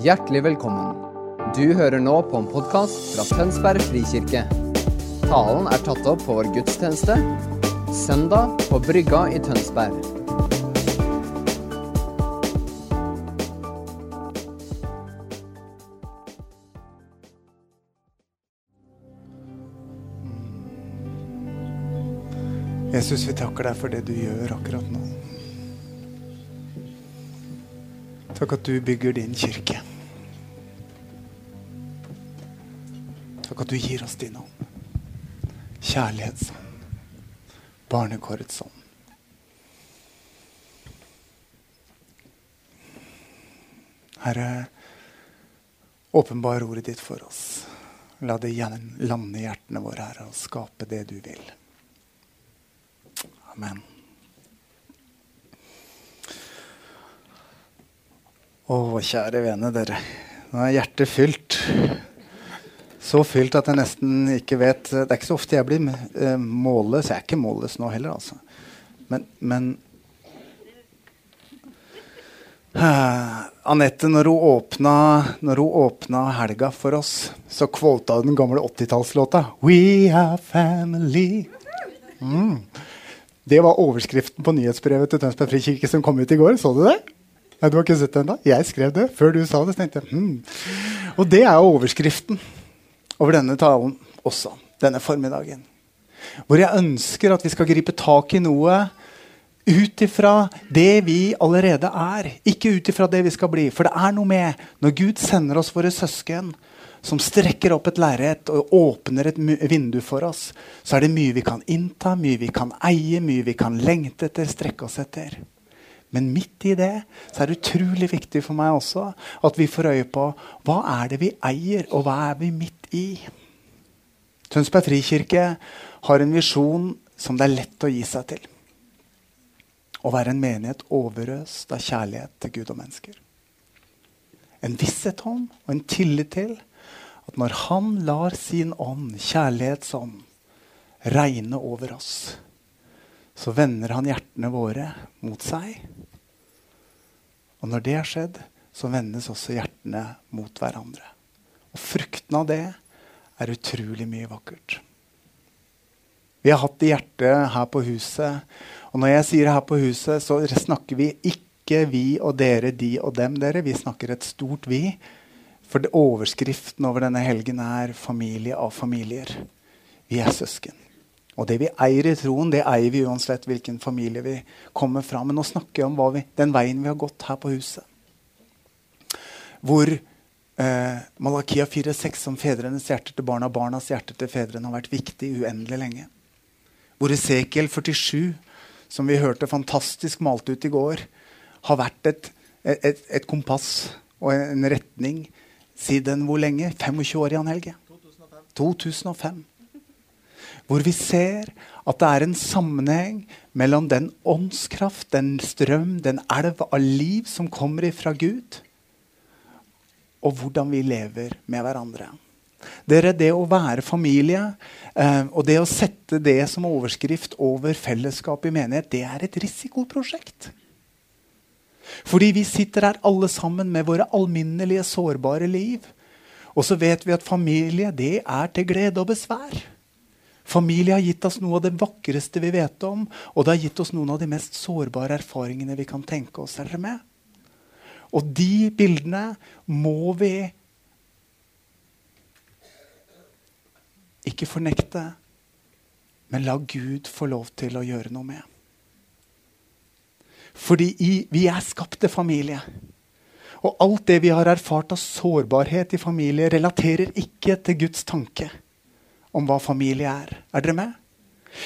Hjertelig velkommen. Du hører nå på en podkast fra Tønsberg frikirke. Talen er tatt opp på vår gudstjeneste søndag på Brygga i Tønsberg. Jesus, vi takker deg for det du gjør akkurat nå. Takk at du bygger din kirke. Du gir oss din ånd. Kjærlighetsånd. Barnekårets ånd. Herre, åpenbar ordet ditt for oss. La det lande i hjertene våre, Herre, og skape det du vil. Amen. Å, kjære vene, dere. Nå er hjertet fylt. Så fylt at jeg nesten ikke vet Det er ikke så ofte jeg blir eh, målløs. Jeg er ikke målløs nå heller, altså. Men, men uh, Anette, når hun åpna, når hun åpna helga for oss, så kvota hun den gamle 80-tallslåta We are family. Mm. Det var overskriften på nyhetsbrevet til Tønsberg frikirke som kom ut i går. Så du det? Nei, du har ikke sett det ennå? Jeg skrev det før du sa det. så tenkte jeg, hmm. Og det er overskriften over denne talen også. Denne formiddagen. Hvor jeg ønsker at vi skal gripe tak i noe ut ifra det vi allerede er. Ikke ut ifra det vi skal bli. For det er noe med når Gud sender oss våre søsken som strekker opp et lerret og åpner et vindu for oss, så er det mye vi kan innta, mye vi kan eie, mye vi kan lengte etter, strekke oss etter. Men midt i det så er det utrolig viktig for meg også at vi får øye på hva er det vi eier, og hva er vi midt i. Tønsberg frikirke har en visjon som det er lett å gi seg til. Å være en menighet overøst av kjærlighet til Gud og mennesker. En visshet om og en tillit til at når Han lar sin ånd, kjærlighetsånd, regne over oss, så vender Han hjertene våre mot seg. Og når det har skjedd, så vendes også hjertene mot hverandre. Og frukten av det er utrolig mye vakkert. Vi har hatt det hjertet her på huset. Og når jeg sier her på huset, så snakker vi ikke vi og dere, de og dem, dere. Vi snakker et stort vi. For overskriften over denne helgen er 'familie av familier'. Vi er søsken. Og det vi eier i troen, det eier vi uansett hvilken familie vi kommer fra. Men nå snakker jeg om vi, den veien vi har gått her på huset. Hvor eh, Malakia 4,6 om fedrenes hjerter til barna, barnas hjerter til fedrene, har vært viktig uendelig lenge. Hvor Esekiel 47, som vi hørte fantastisk malt ut i går, har vært et, et, et kompass og en retning siden hvor lenge? 25 år, Jan Helge? 2005. 2005. Hvor vi ser at det er en sammenheng mellom den åndskraft, den strøm, den elv av liv som kommer ifra Gud, og hvordan vi lever med hverandre. Dere, Det å være familie eh, og det å sette det som overskrift over fellesskap i menighet, det er et risikoprosjekt. Fordi vi sitter her alle sammen med våre alminnelige, sårbare liv. Og så vet vi at familie det er til glede og besvær. Familie har gitt oss noe av det vakreste vi vet om, og det har gitt oss noen av de mest sårbare erfaringene vi kan tenke oss. Er dere med? Og de bildene må vi ikke fornekte, men la Gud få lov til å gjøre noe med. Fordi i, vi er skapt til familie. Og alt det vi har erfart av sårbarhet i familie, relaterer ikke til Guds tanke om hva familie er. Er dere med?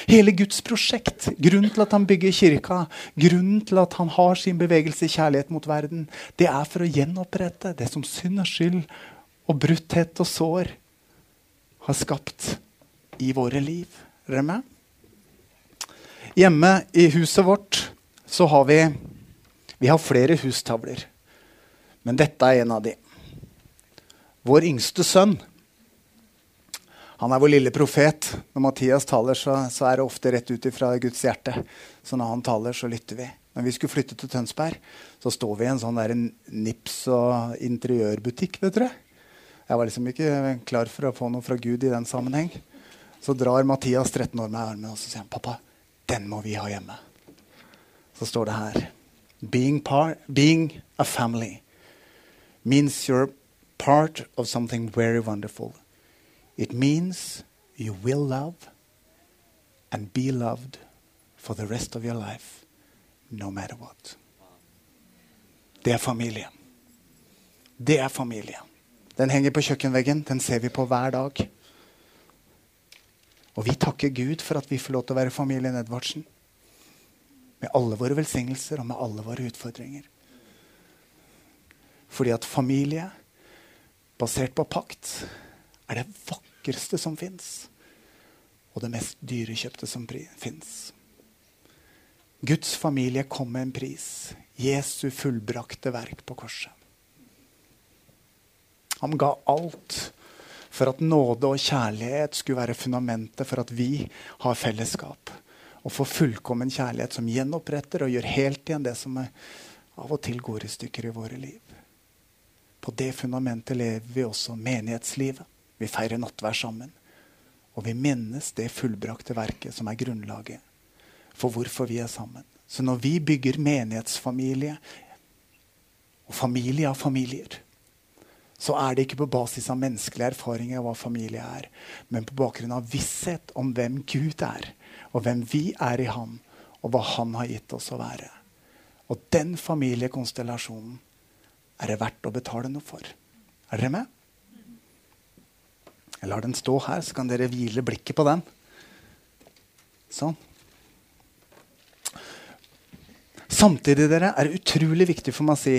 Hele Guds prosjekt, grunnen til at han bygger kirka, grunnen til at han har sin bevegelse i kjærlighet mot verden, det er for å gjenopprette det som synd og skyld og brutthet og sår har skapt i våre liv. Er? Hjemme i huset vårt så har vi Vi har flere hustavler. Men dette er en av de. Vår yngste sønn han er vår lille profet. Når Mathias taler, så, så er det ofte rett ut ifra Guds hjerte. Så når han taler, så lytter vi. Når vi skulle flytte til Tønsberg, så står vi i en sånn der nips- og interiørbutikk. vet dere. Jeg var liksom ikke klar for å få noe fra Gud i den sammenheng. Så drar Mathias 13 år med armen og så sier han, pappa, den må vi ha hjemme. Så står det her Being, par, being a family means you're part of something very wonderful. It means you will love and be loved for the rest of your life, no matter what. Det er familie. Det er familie. Den henger på kjøkkenveggen. Den ser vi på hver dag. Og vi takker Gud for at vi får lov til å være familien Edvardsen. Med alle våre velsignelser og med alle våre utfordringer. Fordi at familie basert på pakt er det vakreste som fins. Og det mest dyrekjøpte som fins. Guds familie kom med en pris. Jesu fullbrakte verk på korset. Han ga alt for at nåde og kjærlighet skulle være fundamentet for at vi har fellesskap. Og får fullkommen kjærlighet som gjenoppretter og gjør helt igjen det som av og til går i stykker i våre liv. På det fundamentet lever vi også menighetslivet. Vi feirer nattvær sammen. Og vi minnes det fullbrakte verket som er grunnlaget for hvorfor vi er sammen. Så når vi bygger menighetsfamilie, og familie av familier, så er det ikke på basis av menneskelige erfaringer hva familie er, men på bakgrunn av visshet om hvem Gud er, og hvem vi er i ham, og hva han har gitt oss å være. Og den familiekonstellasjonen er det verdt å betale noe for. Er dere med? Jeg lar den stå her, så kan dere hvile blikket på den. Sånn. Samtidig dere, er det utrolig viktig for meg å si,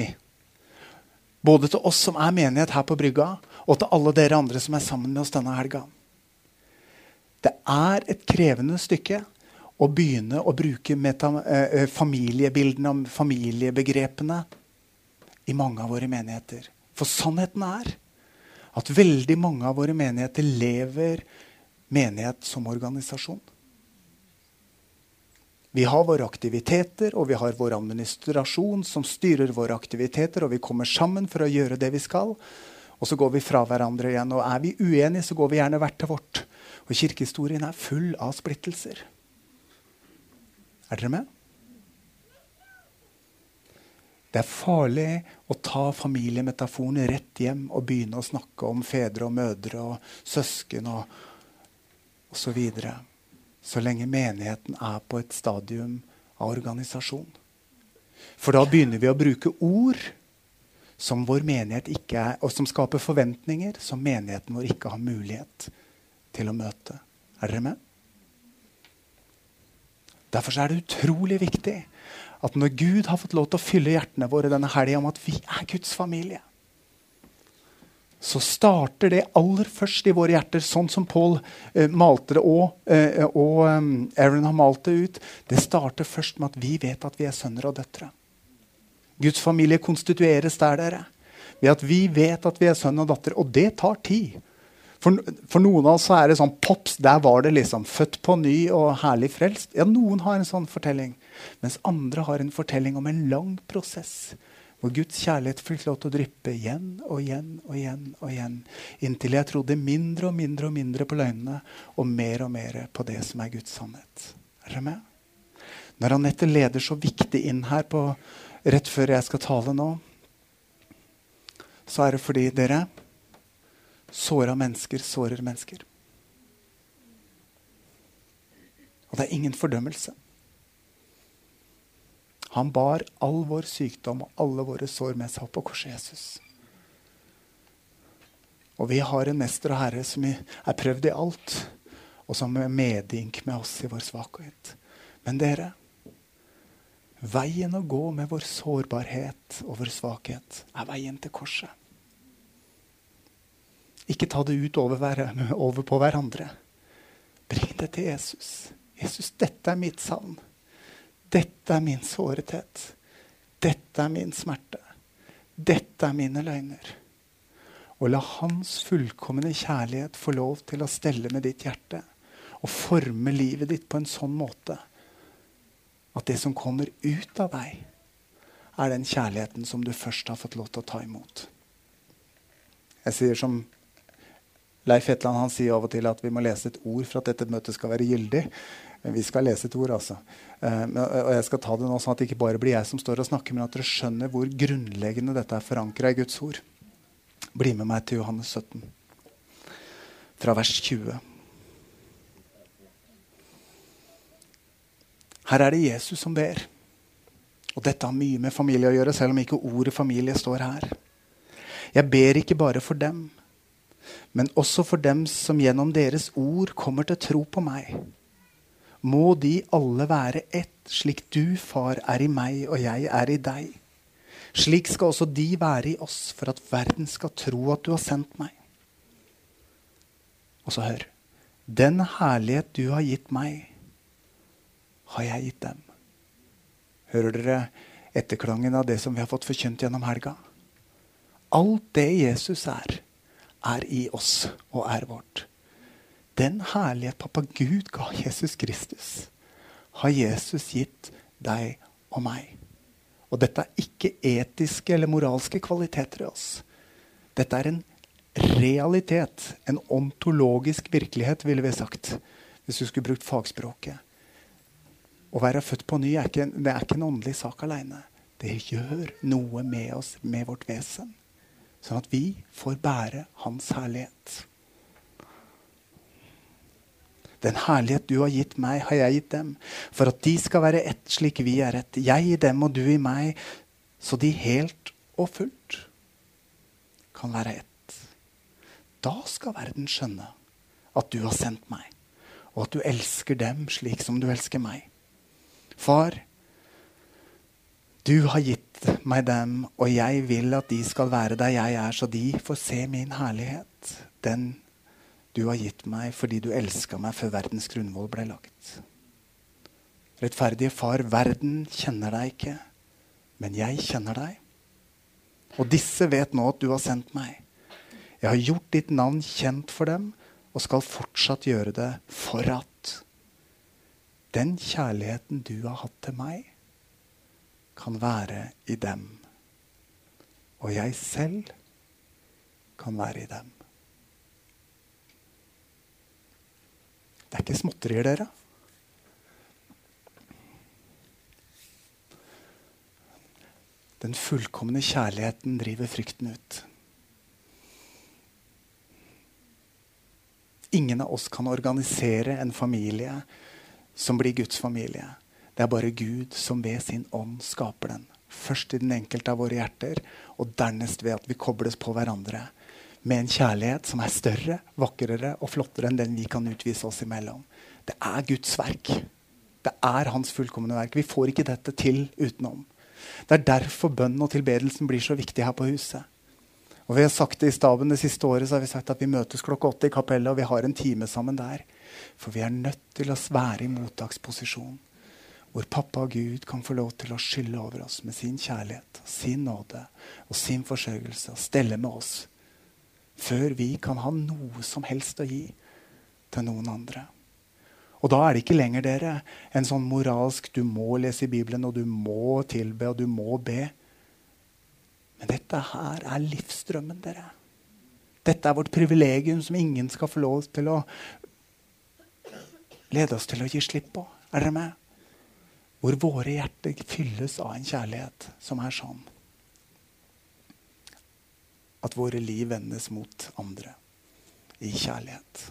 både til oss som er menighet her på brygga, og til alle dere andre som er sammen med oss denne helga Det er et krevende stykke å begynne å bruke eh, eh familiebildene og familiebegrepene i mange av våre menigheter. For sannheten er at veldig mange av våre menigheter lever menighet som organisasjon. Vi har våre aktiviteter, og vi har vår administrasjon som styrer våre aktiviteter, og vi kommer sammen for å gjøre det vi skal. Og så går vi fra hverandre igjen. Og er vi uenige, så går vi gjerne hvert til vårt. Og kirkehistorien er full av splittelser. Er dere med? Det er farlig å ta familiemetaforen rett hjem og begynne å snakke om fedre og mødre og søsken og osv så lenge menigheten er på et stadium av organisasjon. For da begynner vi å bruke ord som vår menighet ikke er, og som skaper forventninger som menigheten vår ikke har mulighet til å møte. Er dere med? Derfor er det utrolig viktig at når Gud har fått lov til å fylle hjertene våre denne helga om at vi er Guds familie, så starter det aller først i våre hjerter, sånn som Paul eh, malte det og, eh, og um, Aaron har malt det ut. Det starter først med at vi vet at vi er sønner og døtre. Guds familie konstitueres der, dere. Ved at vi vet at vi er sønn og datter. Og det tar tid. For, for, noen av oss er det sånn pops. Der var det liksom født på ny og herlig frelst. Ja, Noen har en sånn fortelling. Mens andre har en fortelling om en lang prosess hvor Guds kjærlighet fikk lov til å dryppe igjen og igjen og igjen. og igjen, Inntil jeg trodde mindre og mindre og mindre på løgnene og mer og mer på det som er Guds sannhet. Er dere med? Når Anette leder så viktig inn her på, rett før jeg skal tale nå, så er det fordi dere Såra mennesker sårer mennesker. Og det er ingen fordømmelse. Han bar all vår sykdom og alle våre sår med seg opp på korset Jesus. Og vi har en mester og herre som er prøvd i alt, og som er medynk med oss i vår svakhet. Men dere, veien å gå med vår sårbarhet og vår svakhet er veien til korset. Ikke ta det ut over, over på hverandre. Bring det til Jesus. Jesus, dette er mitt savn. Dette er min sårethet. Dette er min smerte. Dette er mine løgner. Og la Hans fullkomne kjærlighet få lov til å stelle med ditt hjerte og forme livet ditt på en sånn måte at det som kommer ut av deg, er den kjærligheten som du først har fått lov til å ta imot. Jeg sier som Leif Hetland han sier av og til at vi må lese et ord for at dette møtet skal være gyldig. Vi skal lese et ord, altså. Uh, og jeg skal ta det nå sånn at det ikke bare blir jeg som står og snakker, men at dere skjønner hvor grunnleggende dette er forankra i Guds ord. Bli med meg til Johannes 17, fra vers 20. Her er det Jesus som ber. Og dette har mye med familie å gjøre, selv om ikke ordet familie står her. Jeg ber ikke bare for dem, men også for dem som gjennom deres ord kommer til tro på meg. Må de alle være ett, slik du, far, er i meg og jeg er i deg. Slik skal også de være i oss, for at verden skal tro at du har sendt meg. Og så hør. Den herlighet du har gitt meg, har jeg gitt dem. Hører dere etterklangen av det som vi har fått forkynt gjennom helga? Alt det Jesus er, er i oss og er vårt. Den herlighet pappa Gud ga Jesus Kristus, har Jesus gitt deg og meg. Og dette er ikke etiske eller moralske kvaliteter i oss. Dette er en realitet, en ontologisk virkelighet, ville vi sagt, hvis du skulle brukt fagspråket. Å være født på ny er ikke, det er ikke en åndelig sak aleine. Det gjør noe med oss, med vårt vesen. Sånn at vi får bære Hans herlighet. Den herlighet du har gitt meg, har jeg gitt dem, for at de skal være ett slik vi er ett. Jeg i dem og du i meg, så de helt og fullt kan være ett. Da skal verden skjønne at du har sendt meg, og at du elsker dem slik som du elsker meg. Far, du har gitt meg dem, og jeg vil at de skal være der jeg er, så de får se min herlighet, den du har gitt meg fordi du elska meg før verdens grunnvoll ble lagt. Rettferdige far, verden kjenner deg ikke, men jeg kjenner deg. Og disse vet nå at du har sendt meg. Jeg har gjort ditt navn kjent for dem og skal fortsatt gjøre det for at den kjærligheten du har hatt til meg, kan være i dem. Og jeg selv kan være i dem. Det er ikke småtterier, dere. Den fullkomne kjærligheten driver frykten ut. Ingen av oss kan organisere en familie som blir Guds familie. Det er bare Gud som ved sin ånd skaper den. Først i den enkelte av våre hjerter, og dernest ved at vi kobles på hverandre med en kjærlighet som er større, vakrere og flottere enn den vi kan utvise oss imellom. Det er Guds verk. Det er hans fullkomne verk. Vi får ikke dette til utenom. Det er derfor bønnen og tilbedelsen blir så viktig her på huset. Og vi har sagt det i staben Det siste året så har vi sagt at vi møtes klokka åtte i kapellet, og vi har en time sammen der. For vi er nødt til å være i mottaksposisjon. Hvor pappa og Gud kan få lov til å skylle over oss med sin kjærlighet, sin nåde og sin forsørgelse og stelle med oss. Før vi kan ha noe som helst å gi til noen andre. Og da er det ikke lenger dere, en sånn moralsk du må lese i Bibelen, og du må tilbe, og du må be. Men dette her er livsdrømmen, dere. Dette er vårt privilegium som ingen skal få lov til å lede oss til å gi slipp på. Er dere med? Hvor våre hjerter fylles av en kjærlighet som er sånn at våre liv vendes mot andre i kjærlighet.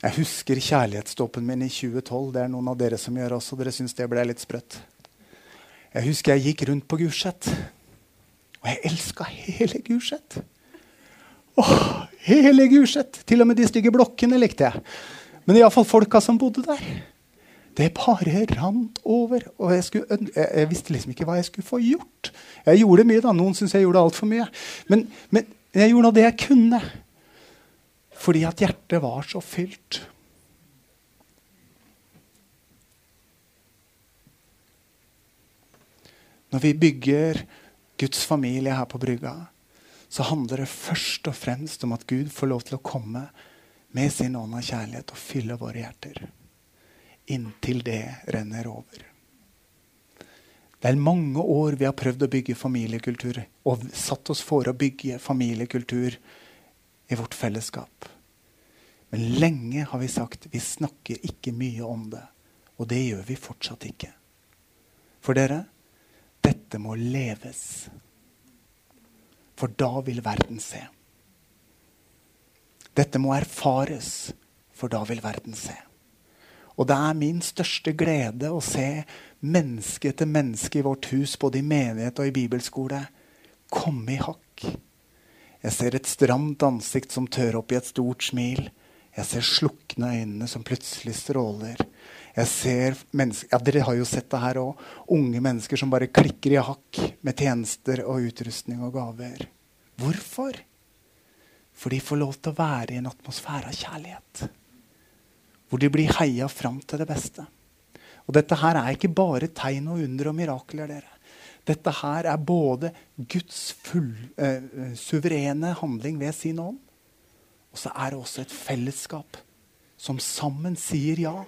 Jeg husker kjærlighetsdåpen min i 2012. Det er noen av dere som gjør også. Dere syns det ble litt sprøtt. Jeg husker jeg gikk rundt på Gulset, og jeg elska hele Gulset. Åh, hele Gulset! Til og med de stygge blokkene likte jeg. Men iallfall folka som bodde der. Det bare rant over. Og jeg, skulle, jeg, jeg, visste liksom ikke hva jeg skulle få gjort. Jeg gjorde mye, da. Noen syns jeg gjorde altfor mye. Men, men jeg gjorde nå det jeg kunne. Fordi at hjertet var så fylt. Når vi bygger Guds familie her på brygga, så handler det først og fremst om at Gud får lov til å komme med sin ånd av kjærlighet og fylle våre hjerter. Inntil det renner over. Det er mange år vi har prøvd å bygge familiekultur og satt oss for å bygge familiekultur i vårt fellesskap. Men lenge har vi sagt vi snakker ikke mye om det. Og det gjør vi fortsatt ikke. For dere, dette må leves. For da vil verden se. Dette må erfares, for da vil verden se. Og det er min største glede å se menneske etter menneske i vårt hus, både i menighet og i bibelskole, komme i hakk. Jeg ser et stramt ansikt som tør opp i et stort smil. Jeg ser slukne øynene som plutselig stråler. Jeg ser mennesker, ja, Dere har jo sett det her òg. Unge mennesker som bare klikker i hakk med tjenester og utrustning og gaver. Hvorfor? For de får lov til å være i en atmosfære av kjærlighet hvor de blir heia fram til det beste. Og dette her er ikke bare tegn og under og mirakler. dere. Dette her er både Guds full, eh, suverene handling ved sin ånd, og så er det også et fellesskap som sammen sier ja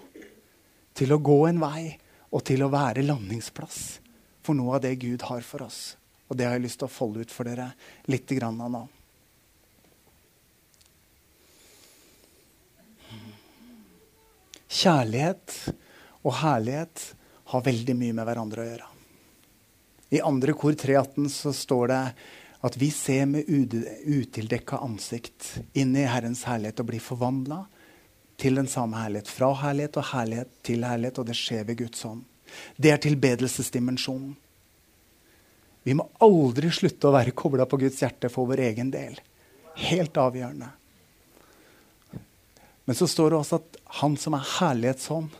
til å gå en vei og til å være landingsplass for noe av det Gud har for oss. Og det har jeg lyst til å folde ut for dere litt grann av nå. Kjærlighet og herlighet har veldig mye med hverandre å gjøre. I andre kor 318 så står det at vi ser med utildekka ansikt inn i Herrens herlighet og blir forvandla til den samme herlighet. Fra herlighet og herlighet til herlighet, og det skjer ved Guds hånd. Det er tilbedelsesdimensjonen. Vi må aldri slutte å være kobla på Guds hjerte for vår egen del. Helt avgjørende. Men så står det også at han som er herlighetsånd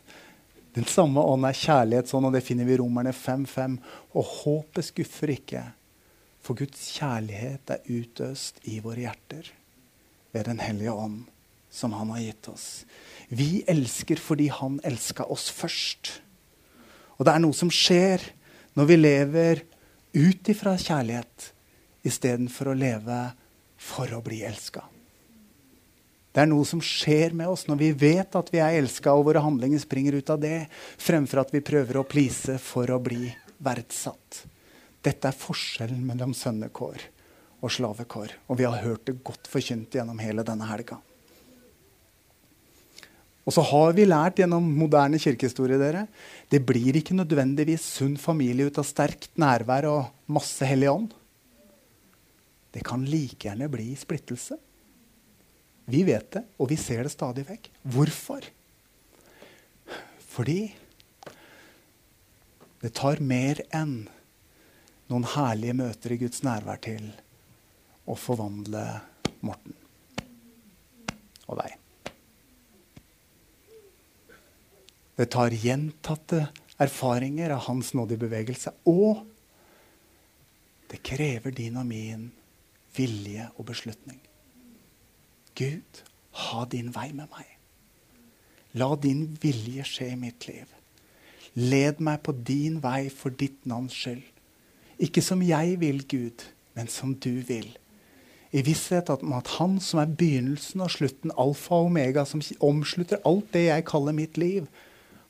Den samme ånd er kjærlighetsånd, og det finner vi i Romerne 5.5. Og håpet skuffer ikke, for Guds kjærlighet er utøst i våre hjerter ved Den hellige ånd, som Han har gitt oss. Vi elsker fordi Han elska oss først. Og det er noe som skjer når vi lever ut ifra kjærlighet istedenfor å leve for å bli elska. Det er noe som skjer med oss når vi vet at vi er elska, og våre handlinger springer ut av det, fremfor at vi prøver å please for å bli verdsatt. Dette er forskjellen mellom sønnekår og slavekår. Og vi har hørt det godt forkynt gjennom hele denne helga. Og så har vi lært gjennom moderne kirkehistorie dere, det blir ikke nødvendigvis sunn familie ut av sterkt nærvær og masse hellig ånd. Det kan like gjerne bli splittelse. Vi vet det, og vi ser det stadig vekk. Hvorfor? Fordi det tar mer enn noen herlige møter i Guds nærvær til å forvandle Morten og deg. Det tar gjentatte erfaringer av hans nådige bevegelse. Og det krever din og min vilje og beslutning. Gud, ha din vei med meg. La din vilje skje i mitt liv. Led meg på din vei for ditt navns skyld. Ikke som jeg vil, Gud, men som du vil. I visshet om at Han som er begynnelsen og slutten, alfa og omega, som omslutter alt det jeg kaller mitt liv,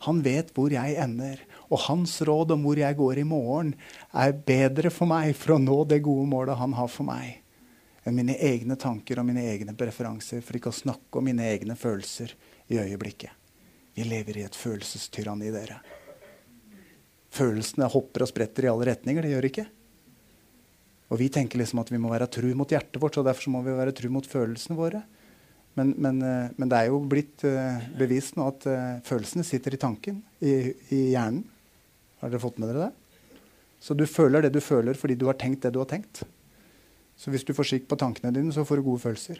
han vet hvor jeg ender. Og hans råd om hvor jeg går i morgen, er bedre for meg for å nå det gode målet han har for meg enn mine egne tanker og mine egne preferanser, for ikke å snakke om mine egne følelser i øyeblikket. Vi lever i et følelsestyranni, dere. Følelsene hopper og spretter i alle retninger. Det gjør ikke. Og vi tenker liksom at vi må være tru mot hjertet vårt, så derfor må vi være tru mot følelsene våre. Men, men, eh, men, det er jo blitt uh, bevist nå at uh, følelsene sitter i tanken, i, i, hjernen. Har dere fått med dere det? Så du føler det du føler fordi du har tenkt det du har tenkt. Så hvis du får skikk på tankene dine, så får du gode følelser.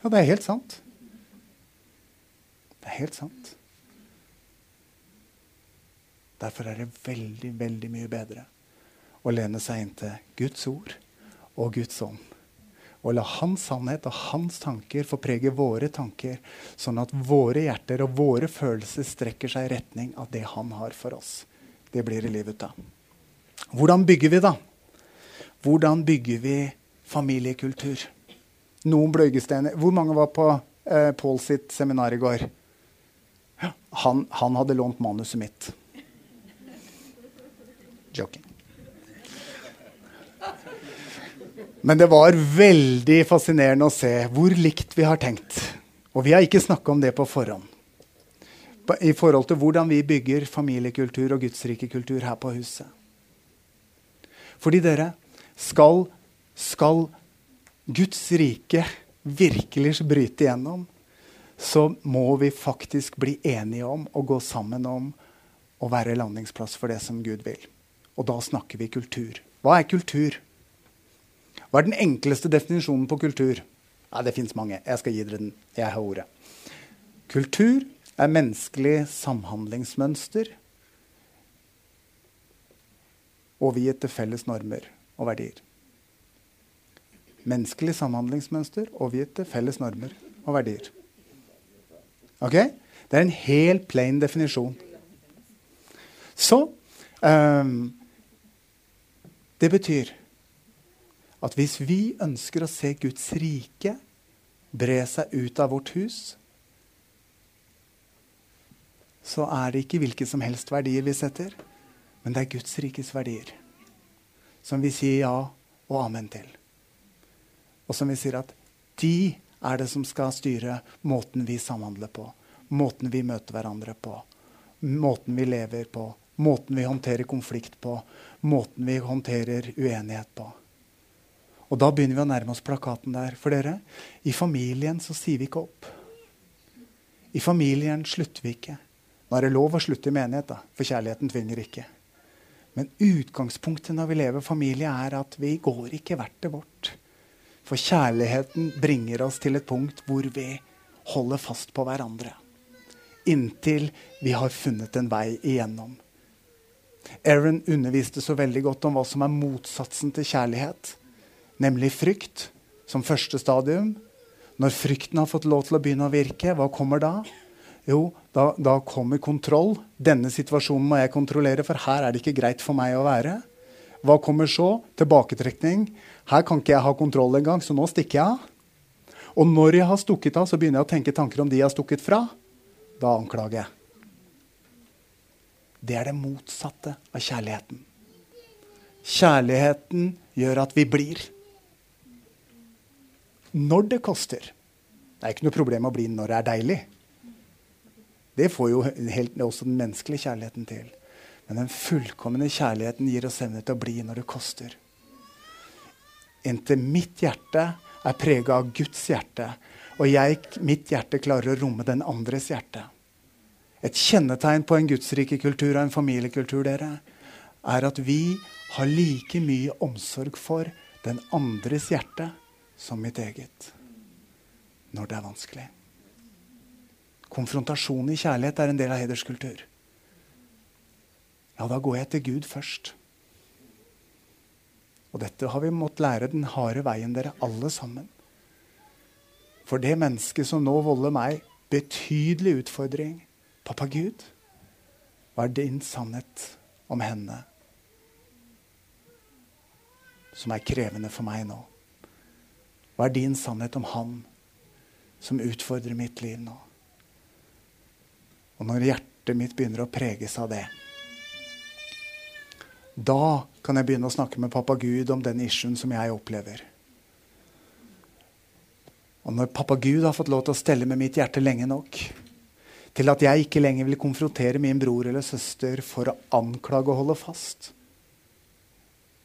Ja, det er helt sant. Det er helt sant. Derfor er det veldig, veldig mye bedre å lene seg inntil Guds ord og Guds ånd. Og la hans sannhet og hans tanker få prege våre tanker, sånn at våre hjerter og våre følelser strekker seg i retning av det han har for oss. Det blir i livet av. Hvordan bygger vi, da? Hvordan bygger vi familiekultur? Noen bløygesteiner. Hvor mange var på eh, Paul sitt seminar i går. Han, han hadde lånt manuset mitt. Joking. Men det var veldig fascinerende å se hvor likt vi har tenkt. Og vi har ikke snakka om det på forhånd. I forhold til hvordan vi bygger familiekultur og gudsrikekultur her på huset. Fordi dere, skal, skal Guds rike virkelig bryte igjennom, så må vi faktisk bli enige om å gå sammen om å være landingsplass for det som Gud vil. Og da snakker vi kultur. Hva er kultur? Hva er den enkleste definisjonen på kultur? Nei, det fins mange. Jeg skal gi dere den. Jeg har ordet. Kultur er menneskelig samhandlingsmønster overgitt til felles normer og verdier. Menneskelig samhandlingsmønster overgitt til felles normer og verdier. Ok? Det er en helt plain definisjon. Så um, Det betyr at hvis vi ønsker å se Guds rike bre seg ut av vårt hus, så er det ikke hvilke som helst verdier vi setter, men det er Guds rikes verdier. Som vi sier ja og amen til. Og som vi sier at de er det som skal styre måten vi samhandler på, måten vi møter hverandre på, måten vi lever på, måten vi håndterer konflikt på, måten vi håndterer uenighet på. Og da begynner vi å nærme oss plakaten der. For dere, i familien så sier vi ikke opp. I familien slutter vi ikke. Nå er det lov å slutte i menighet, da, for kjærligheten tvinger ikke. Men utgangspunktet når vi lever familie, er at vi går ikke hvert det vårt. For kjærligheten bringer oss til et punkt hvor vi holder fast på hverandre. Inntil vi har funnet en vei igjennom. Aaron underviste så veldig godt om hva som er motsatsen til kjærlighet nemlig frykt, som første stadium. Når frykten har fått lov til å begynne å virke, hva kommer da? Jo, da, da, kommer kontroll. Denne situasjonen må jeg kontrollere, for her er det ikke greit for meg å være. Hva kommer så? Tilbaketrekning. Her kan ikke jeg ha kontroll engang, så nå stikker jeg av. Og når jeg har stukket av, så begynner jeg å tenke tanker om de jeg har stukket fra. Da anklager jeg. Det er det motsatte av kjærligheten. Kjærligheten gjør at vi blir når det koster. Det er ikke noe problem å bli når det er deilig. Det får jo helt, også den menneskelige kjærligheten til. Men den fullkomne kjærligheten gir oss evne til å bli når det koster. Inntil mitt hjerte er prega av Guds hjerte, og jeg, mitt hjerte klarer å romme den andres hjerte. Et kjennetegn på en gudsrike kultur og en familiekultur dere, er at vi har like mye omsorg for den andres hjerte som mitt eget når det er vanskelig. Konfrontasjon i kjærlighet er en del av hederskultur. Ja, da går jeg til Gud først. Og dette har vi måttet lære den harde veien, dere alle sammen. For det mennesket som nå volder meg betydelig utfordring Pappa Gud, hva er din sannhet om henne som er krevende for meg nå? Hva er din sannhet om han som utfordrer mitt liv nå? Og når hjertet mitt begynner å preges av det, da kan jeg begynne å snakke med pappa Gud om den issuen som jeg opplever. Og når pappa Gud har fått lov til å stelle med mitt hjerte lenge nok til at jeg ikke lenger vil konfrontere min bror eller søster for å anklage og holde fast,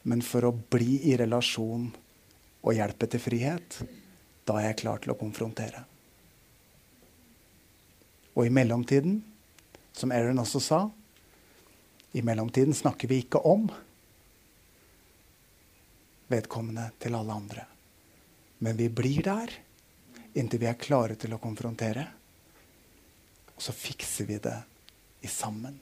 men for å bli i relasjon og hjelpe til frihet, da er jeg klar til å konfrontere. Og i mellomtiden, som Aaron også sa, i mellomtiden snakker vi ikke om vedkommende til alle andre. Men vi blir der inntil vi er klare til å konfrontere. Og så fikser vi det i sammen.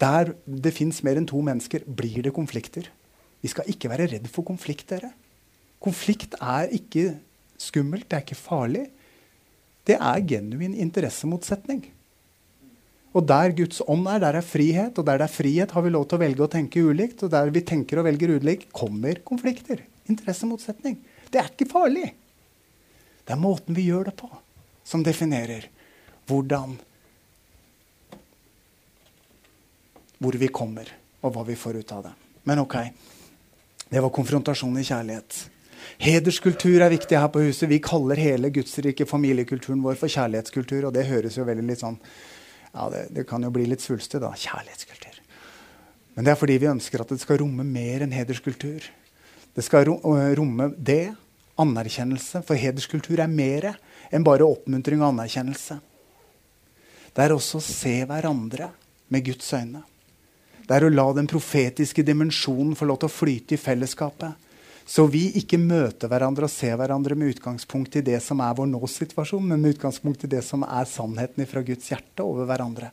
Der det fins mer enn to mennesker, blir det konflikter. Vi skal ikke være redd for konflikt. dere. Konflikt er ikke skummelt, det er ikke farlig. Det er genuin interessemotsetning. Og der Guds ånd er, der er frihet. Og der det er frihet, har vi lov til å velge å tenke ulikt. Og der vi tenker og velger ulikt, kommer konflikter. Interessemotsetning. Det er ikke farlig. Det er måten vi gjør det på, som definerer hvordan Hvor vi kommer, og hva vi får ut av det. Men ok, det var konfrontasjon i kjærlighet. Hederskultur er viktig her på huset. Vi kaller hele gudsrike familiekulturen vår for kjærlighetskultur. Og det høres jo veldig litt sånn ja, det, det kan jo bli litt svulstig, da. Kjærlighetskultur. Men det er fordi vi ønsker at det skal romme mer enn hederskultur. Det skal romme det, anerkjennelse. For hederskultur er mer enn bare oppmuntring og anerkjennelse. Det er også å se hverandre med Guds øyne. Det er å la den profetiske dimensjonen få lov til å flyte i fellesskapet. Så vi ikke møter hverandre og ser hverandre med utgangspunkt i det som er vår nå-situasjon, men med utgangspunkt i det som er sannheten fra Guds hjerte over hverandre.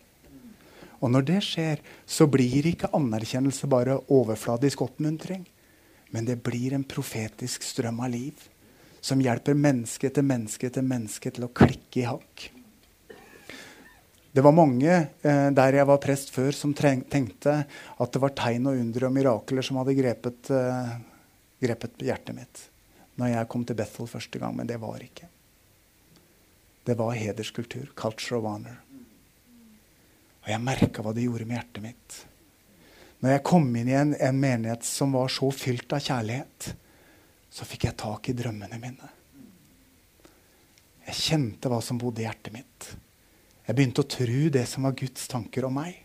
Og når det skjer, så blir ikke anerkjennelse bare overfladisk oppmuntring. Men det blir en profetisk strøm av liv som hjelper menneske etter menneske etter menneske til å klikke i hakk. Det var mange eh, der jeg var prest før, som tenkte at det var tegn og under og mirakler som hadde grepet, eh, grepet hjertet mitt når jeg kom til Bethel første gang. Men det var ikke. Det var hederskultur. Culture of honor. Og jeg merka hva det gjorde med hjertet mitt. Når jeg kom inn i en, en menighet som var så fylt av kjærlighet, så fikk jeg tak i drømmene mine. Jeg kjente hva som bodde i hjertet mitt. Jeg begynte å tro det som var Guds tanker om meg.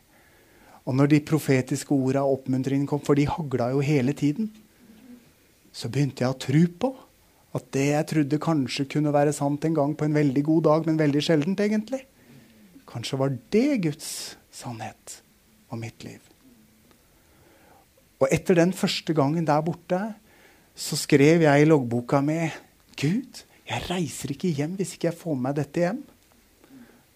Og når de profetiske orda og oppmuntringen kom, for de hagla jo hele tiden, så begynte jeg å tro på at det jeg trodde kanskje kunne være sant en gang på en veldig god dag, men veldig sjeldent, egentlig, kanskje var det Guds sannhet om mitt liv. Og etter den første gangen der borte så skrev jeg i loggboka mi Gud, jeg reiser ikke hjem hvis ikke jeg får med meg dette hjem.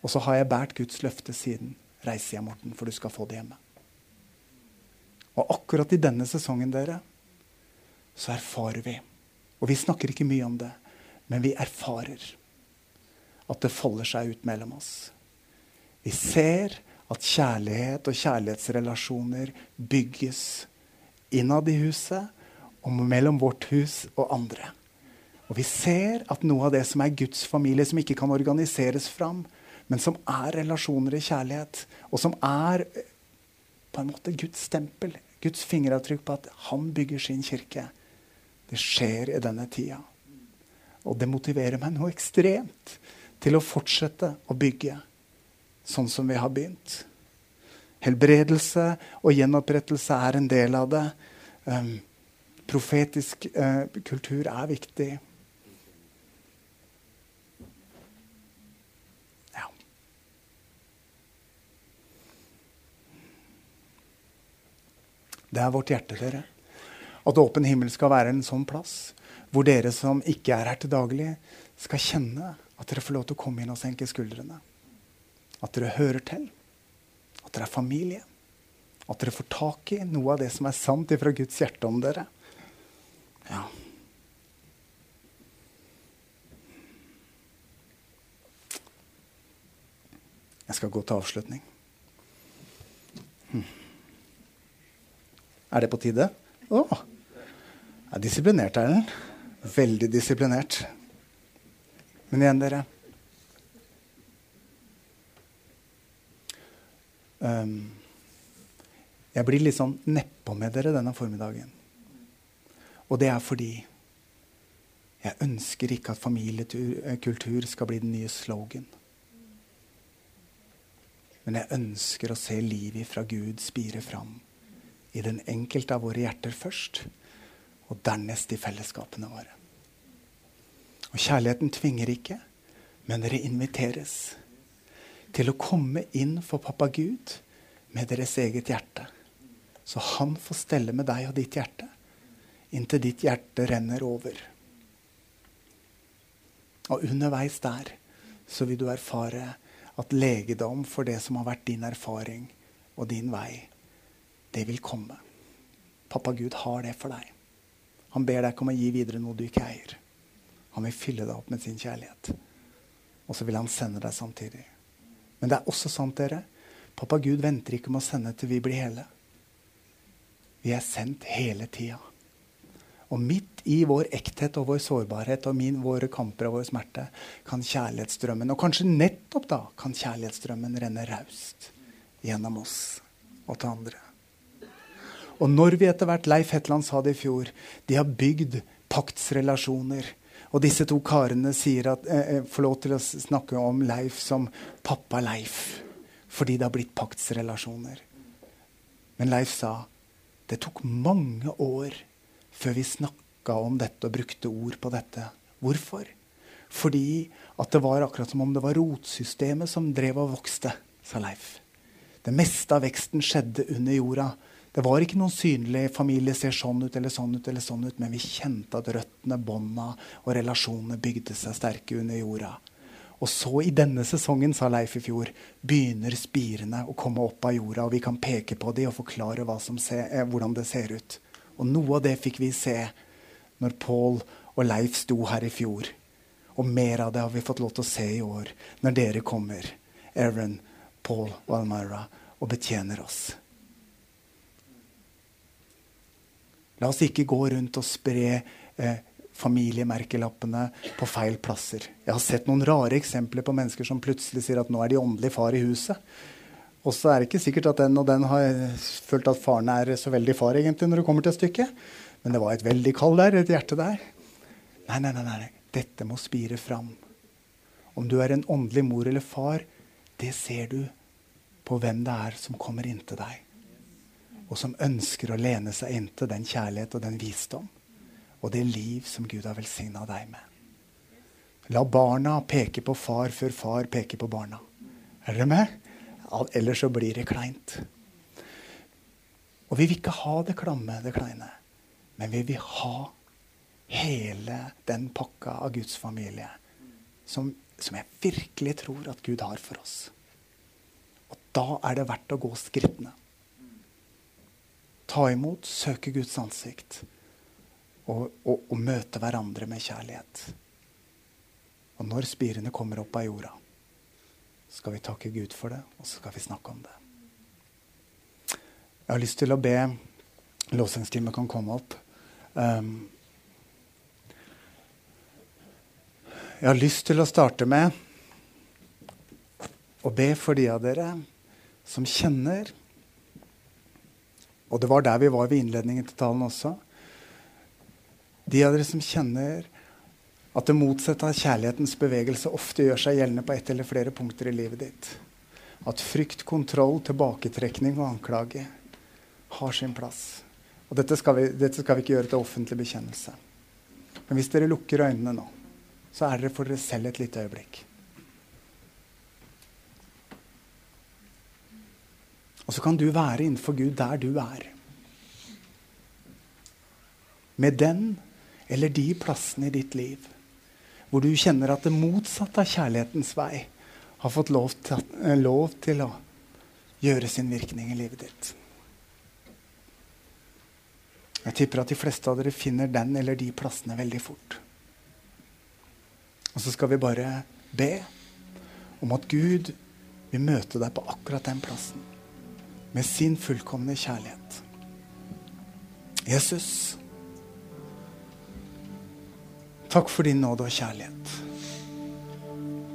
Og så har jeg båret Guds løfte siden. Reis hjem, Morten, for du skal få det hjemme. Og akkurat i denne sesongen, dere, så erfarer vi Og vi snakker ikke mye om det, men vi erfarer at det folder seg ut mellom oss. Vi ser at kjærlighet og kjærlighetsrelasjoner bygges innad i huset og mellom vårt hus og andre. Og vi ser at noe av det som er Guds familie, som ikke kan organiseres fram, men som er relasjoner i kjærlighet, og som er på en måte Guds stempel, Guds fingeravtrykk på at han bygger sin kirke, det skjer i denne tida. Og det motiverer meg noe ekstremt til å fortsette å bygge sånn som vi har begynt. Helbredelse og gjenopprettelse er en del av det. Um, profetisk uh, kultur er viktig. Ja. Det er vårt hjerte, dere. At åpen himmel skal være en sånn plass hvor dere som ikke er her til daglig, skal kjenne at dere får lov til å komme inn og senke skuldrene. At dere hører til. At dere er familie. At dere får tak i noe av det som er sant ifra Guds hjerte om dere. Ja. Jeg skal gå til avslutning. Hm. Er det på tide? Å! Jeg er den. Veldig disiplinert. Men igjen, dere. Um, jeg blir litt sånn nedpå med dere denne formiddagen. Og det er fordi jeg ønsker ikke at familiekultur skal bli den nye slogan. Men jeg ønsker å se livet fra Gud spire fram i den enkelte av våre hjerter først, og dernest i fellesskapene våre. Og kjærligheten tvinger ikke, men dere inviteres til å komme inn for pappa Gud med deres eget hjerte. Så han får stelle med deg og ditt hjerte inntil ditt hjerte renner over. Og underveis der så vil du erfare at legedom for det som har vært din erfaring og din vei, det vil komme. Pappa Gud har det for deg. Han ber deg om å gi videre noe du ikke eier. Han vil fylle deg opp med sin kjærlighet. Og så vil han sende deg samtidig. Men det er også sant, dere. Pappa Gud venter ikke med å sende til vi blir hele. Vi er sendt hele tida. Og midt i vår ekthet og vår sårbarhet og min, våre kamper og vår smerte kan kjærlighetsstrømmen, og kanskje nettopp da, kan kjærlighetsstrømmen renne raust gjennom oss og til andre. Og når vi etter hvert Leif Hetland sa det i fjor, de har bygd paktsrelasjoner. Og disse to karene sier at, eh, eh får lov til å snakke om Leif som pappa Leif. Fordi det har blitt paktsrelasjoner. Men Leif sa det tok mange år før vi snakka om dette og brukte ord på dette. Hvorfor? Fordi at det var akkurat som om det var rotsystemet som drev og vokste, sa Leif. Det meste av veksten skjedde under jorda. Det var ikke noen synlig familie ser sånn ut eller sånn ut, eller sånn ut, men vi kjente at røttene, bånda og relasjonene bygde seg sterke under jorda. Og så i denne sesongen, sa Leif i fjor, begynner spirene å komme opp av jorda, og vi kan peke på dem og forklare ser, eh, hvordan det ser ut. Og noe av det fikk vi se når Paul og Leif sto her i fjor. Og mer av det har vi fått lov til å se i år når dere kommer, Aaron, Paul og Almira, og betjener oss. La oss ikke gå rundt og spre eh, familiemerkelappene på feil plasser. Jeg har sett noen rare eksempler på mennesker som plutselig sier at nå er de åndelig far i huset. Og så er det ikke sikkert at den og den har følt at faren er så veldig far egentlig når det kommer til stykket. Men det var et veldig kall der, et hjerte der. Nei, nei, nei, nei. Dette må spire fram. Om du er en åndelig mor eller far, det ser du på hvem det er som kommer inntil deg. Og som ønsker å lene seg inntil den kjærlighet og den visdom og det liv som Gud har velsigna deg med. La barna peke på far før far peker på barna. Er dere med? Ellers så blir det kleint. Og vi vil ikke ha det klamme, det kleine. Men vi vil ha hele den pakka av Guds familie som, som jeg virkelig tror at Gud har for oss. Og da er det verdt å gå skrittene. Ta imot, søke Guds ansikt og, og, og møte hverandre med kjærlighet. Og når spirene kommer opp av jorda, skal vi takke Gud for det, og så skal vi snakke om det. Jeg har lyst til å be lovsangsteamet kan komme opp. Um, jeg har lyst til å starte med å be for de av dere som kjenner Og det var der vi var ved innledningen til talen også. De av dere som kjenner at det motsatte av kjærlighetens bevegelse ofte gjør seg gjeldende på ett eller flere punkter i livet ditt. At frykt, kontroll, tilbaketrekning og anklage har sin plass. Og dette skal, vi, dette skal vi ikke gjøre til offentlig bekjennelse. Men hvis dere lukker øynene nå, så er dere for dere selv et lite øyeblikk. Og så kan du være innenfor Gud der du er. Med den eller de plassene i ditt liv hvor du kjenner at det motsatte av kjærlighetens vei har fått lov til, eh, lov til å gjøre sin virkning i livet ditt. Jeg tipper at de fleste av dere finner den eller de plassene veldig fort. Og så skal vi bare be om at Gud vil møte deg på akkurat den plassen med sin fullkomne kjærlighet. Jesus, Takk for din nåde og kjærlighet.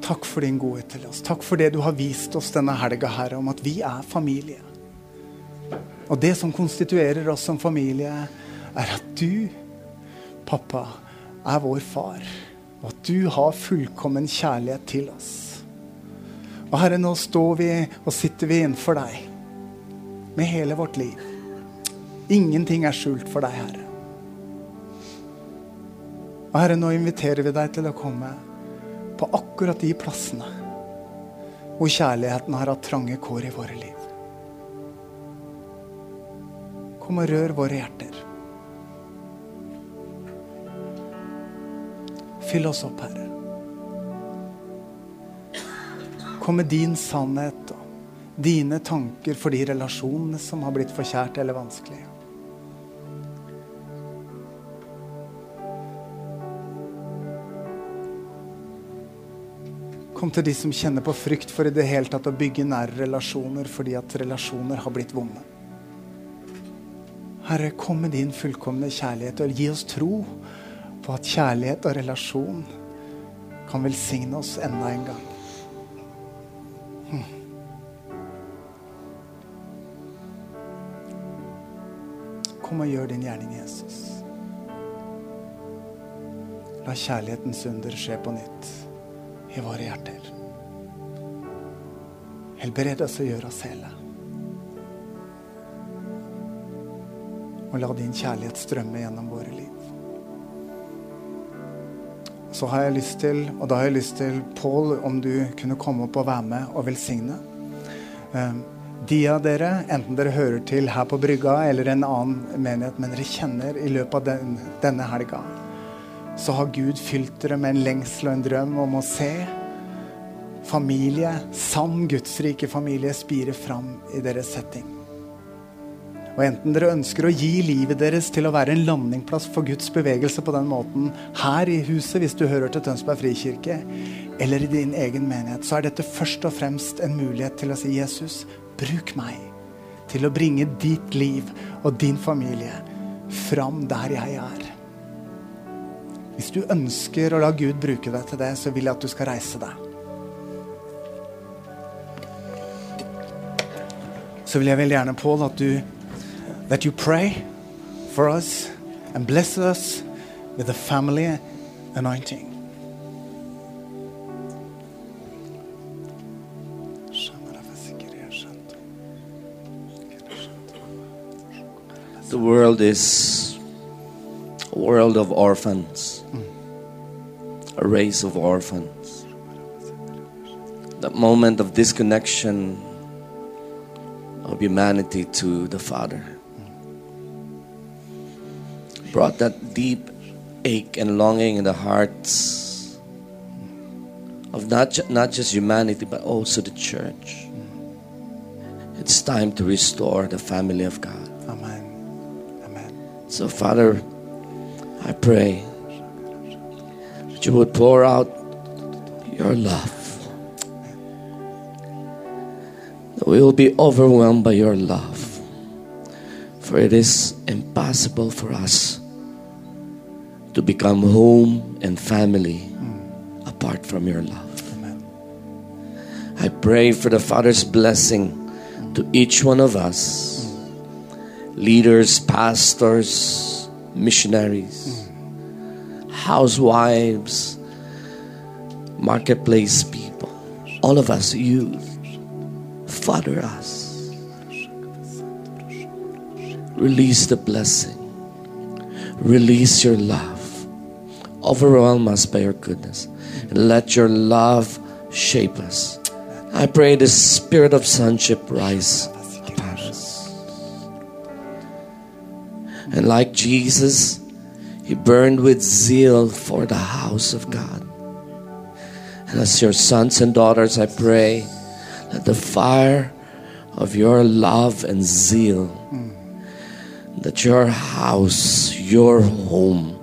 Takk for din godhet til oss. Takk for det du har vist oss denne helga, Herre, om at vi er familie. Og det som konstituerer oss som familie, er at du, pappa, er vår far. Og at du har fullkommen kjærlighet til oss. Og Herre, nå står vi og sitter vi innenfor deg med hele vårt liv. Ingenting er skjult for deg, Herre. Og Herre, nå inviterer vi deg til å komme på akkurat de plassene hvor kjærligheten har hatt trange kår i våre liv. Kom og rør våre hjerter. Fyll oss opp, Herre. Kom med din sannhet dine tanker for de relasjonene som har blitt forkjært eller vanskelige. Kom til de som kjenner på frykt for i det hele tatt å bygge nære relasjoner fordi at relasjoner har blitt vonde. Herre, kom med din fullkomne kjærlighet og gi oss tro på at kjærlighet og relasjon kan velsigne oss enda en gang. Kom og gjør din gjerning, Jesus. La kjærlighetens under skje på nytt i våre hjerter. Helbred oss og gjør oss hele. Og la din kjærlighet strømme gjennom våre liv. Så har jeg lyst til, og da har jeg lyst til, Pål, om du kunne komme opp og være med og velsigne. Um, de av dere, enten dere hører til her på brygga eller en annen menighet, men dere kjenner i løpet av den, denne helga, så har Gud fylt dere med en lengsel og en drøm om å se familie, sann gudsrike familie, spire fram i deres setting. Og enten dere ønsker å gi livet deres til å være en landingplass for Guds bevegelse på den måten her i huset, hvis du hører til Tønsberg frikirke, eller i din egen menighet, så er dette først og fremst en mulighet til å si Jesus, bruk meg til å bringe ditt liv og din familie fram der jeg er. Hvis du ønsker å la Gud bruke deg til det, så vil jeg at du skal reise deg. Så vil jeg veldig gjerne, Pål, at du that you pray for us and bless us with a family anointing. The world is a world of orphans, a race of orphans. That moment of disconnection of humanity to the Father brought that deep ache and longing in the hearts of not, ju- not just humanity, but also the church. It's time to restore the family of God. So, Father, I pray that you would pour out your love. That we will be overwhelmed by your love. For it is impossible for us to become home and family apart from your love. Amen. I pray for the Father's blessing to each one of us leaders, pastors, missionaries, housewives, marketplace people, all of us, youth. Father us. Release the blessing, release your love, overwhelm us by your goodness, and let your love shape us. I pray the spirit of sonship rise And like Jesus, he burned with zeal for the house of God. And as your sons and daughters, I pray that the fire of your love and zeal, that your house, your home,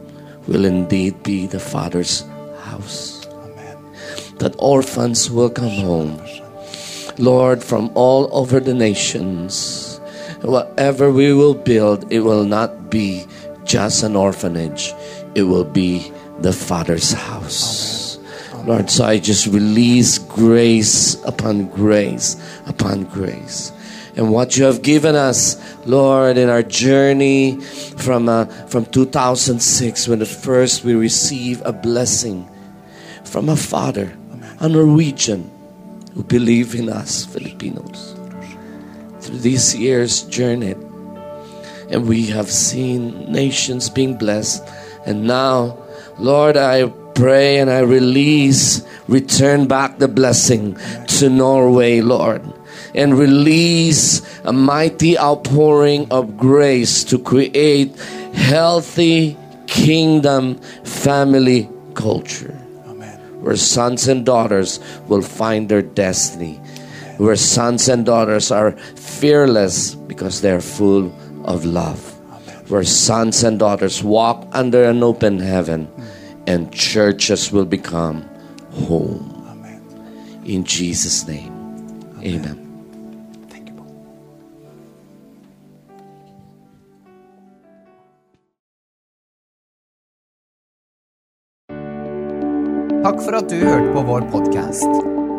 will indeed be the Father's house. Amen. That orphans will come home. Lord, from all over the nations, whatever we will build, it will not be just an orphanage, it will be the Father's house. Lord, so I just release grace upon grace upon grace. And what you have given us, Lord, in our journey from, uh, from 2006, when at first we received a blessing from a father, a Norwegian, who believed in us, Filipinos. Through these years journeyed, and we have seen nations being blessed. And now, Lord, I pray and I release, return back the blessing to Norway, Lord, and release a mighty outpouring of grace to create healthy kingdom family culture Amen. where sons and daughters will find their destiny, where sons and daughters are fearless because they're full of love. Amen. Where sons and daughters walk under an open heaven and churches will become home. Amen. In Jesus' name, amen. amen. Takk for at du hørte på vår podkast.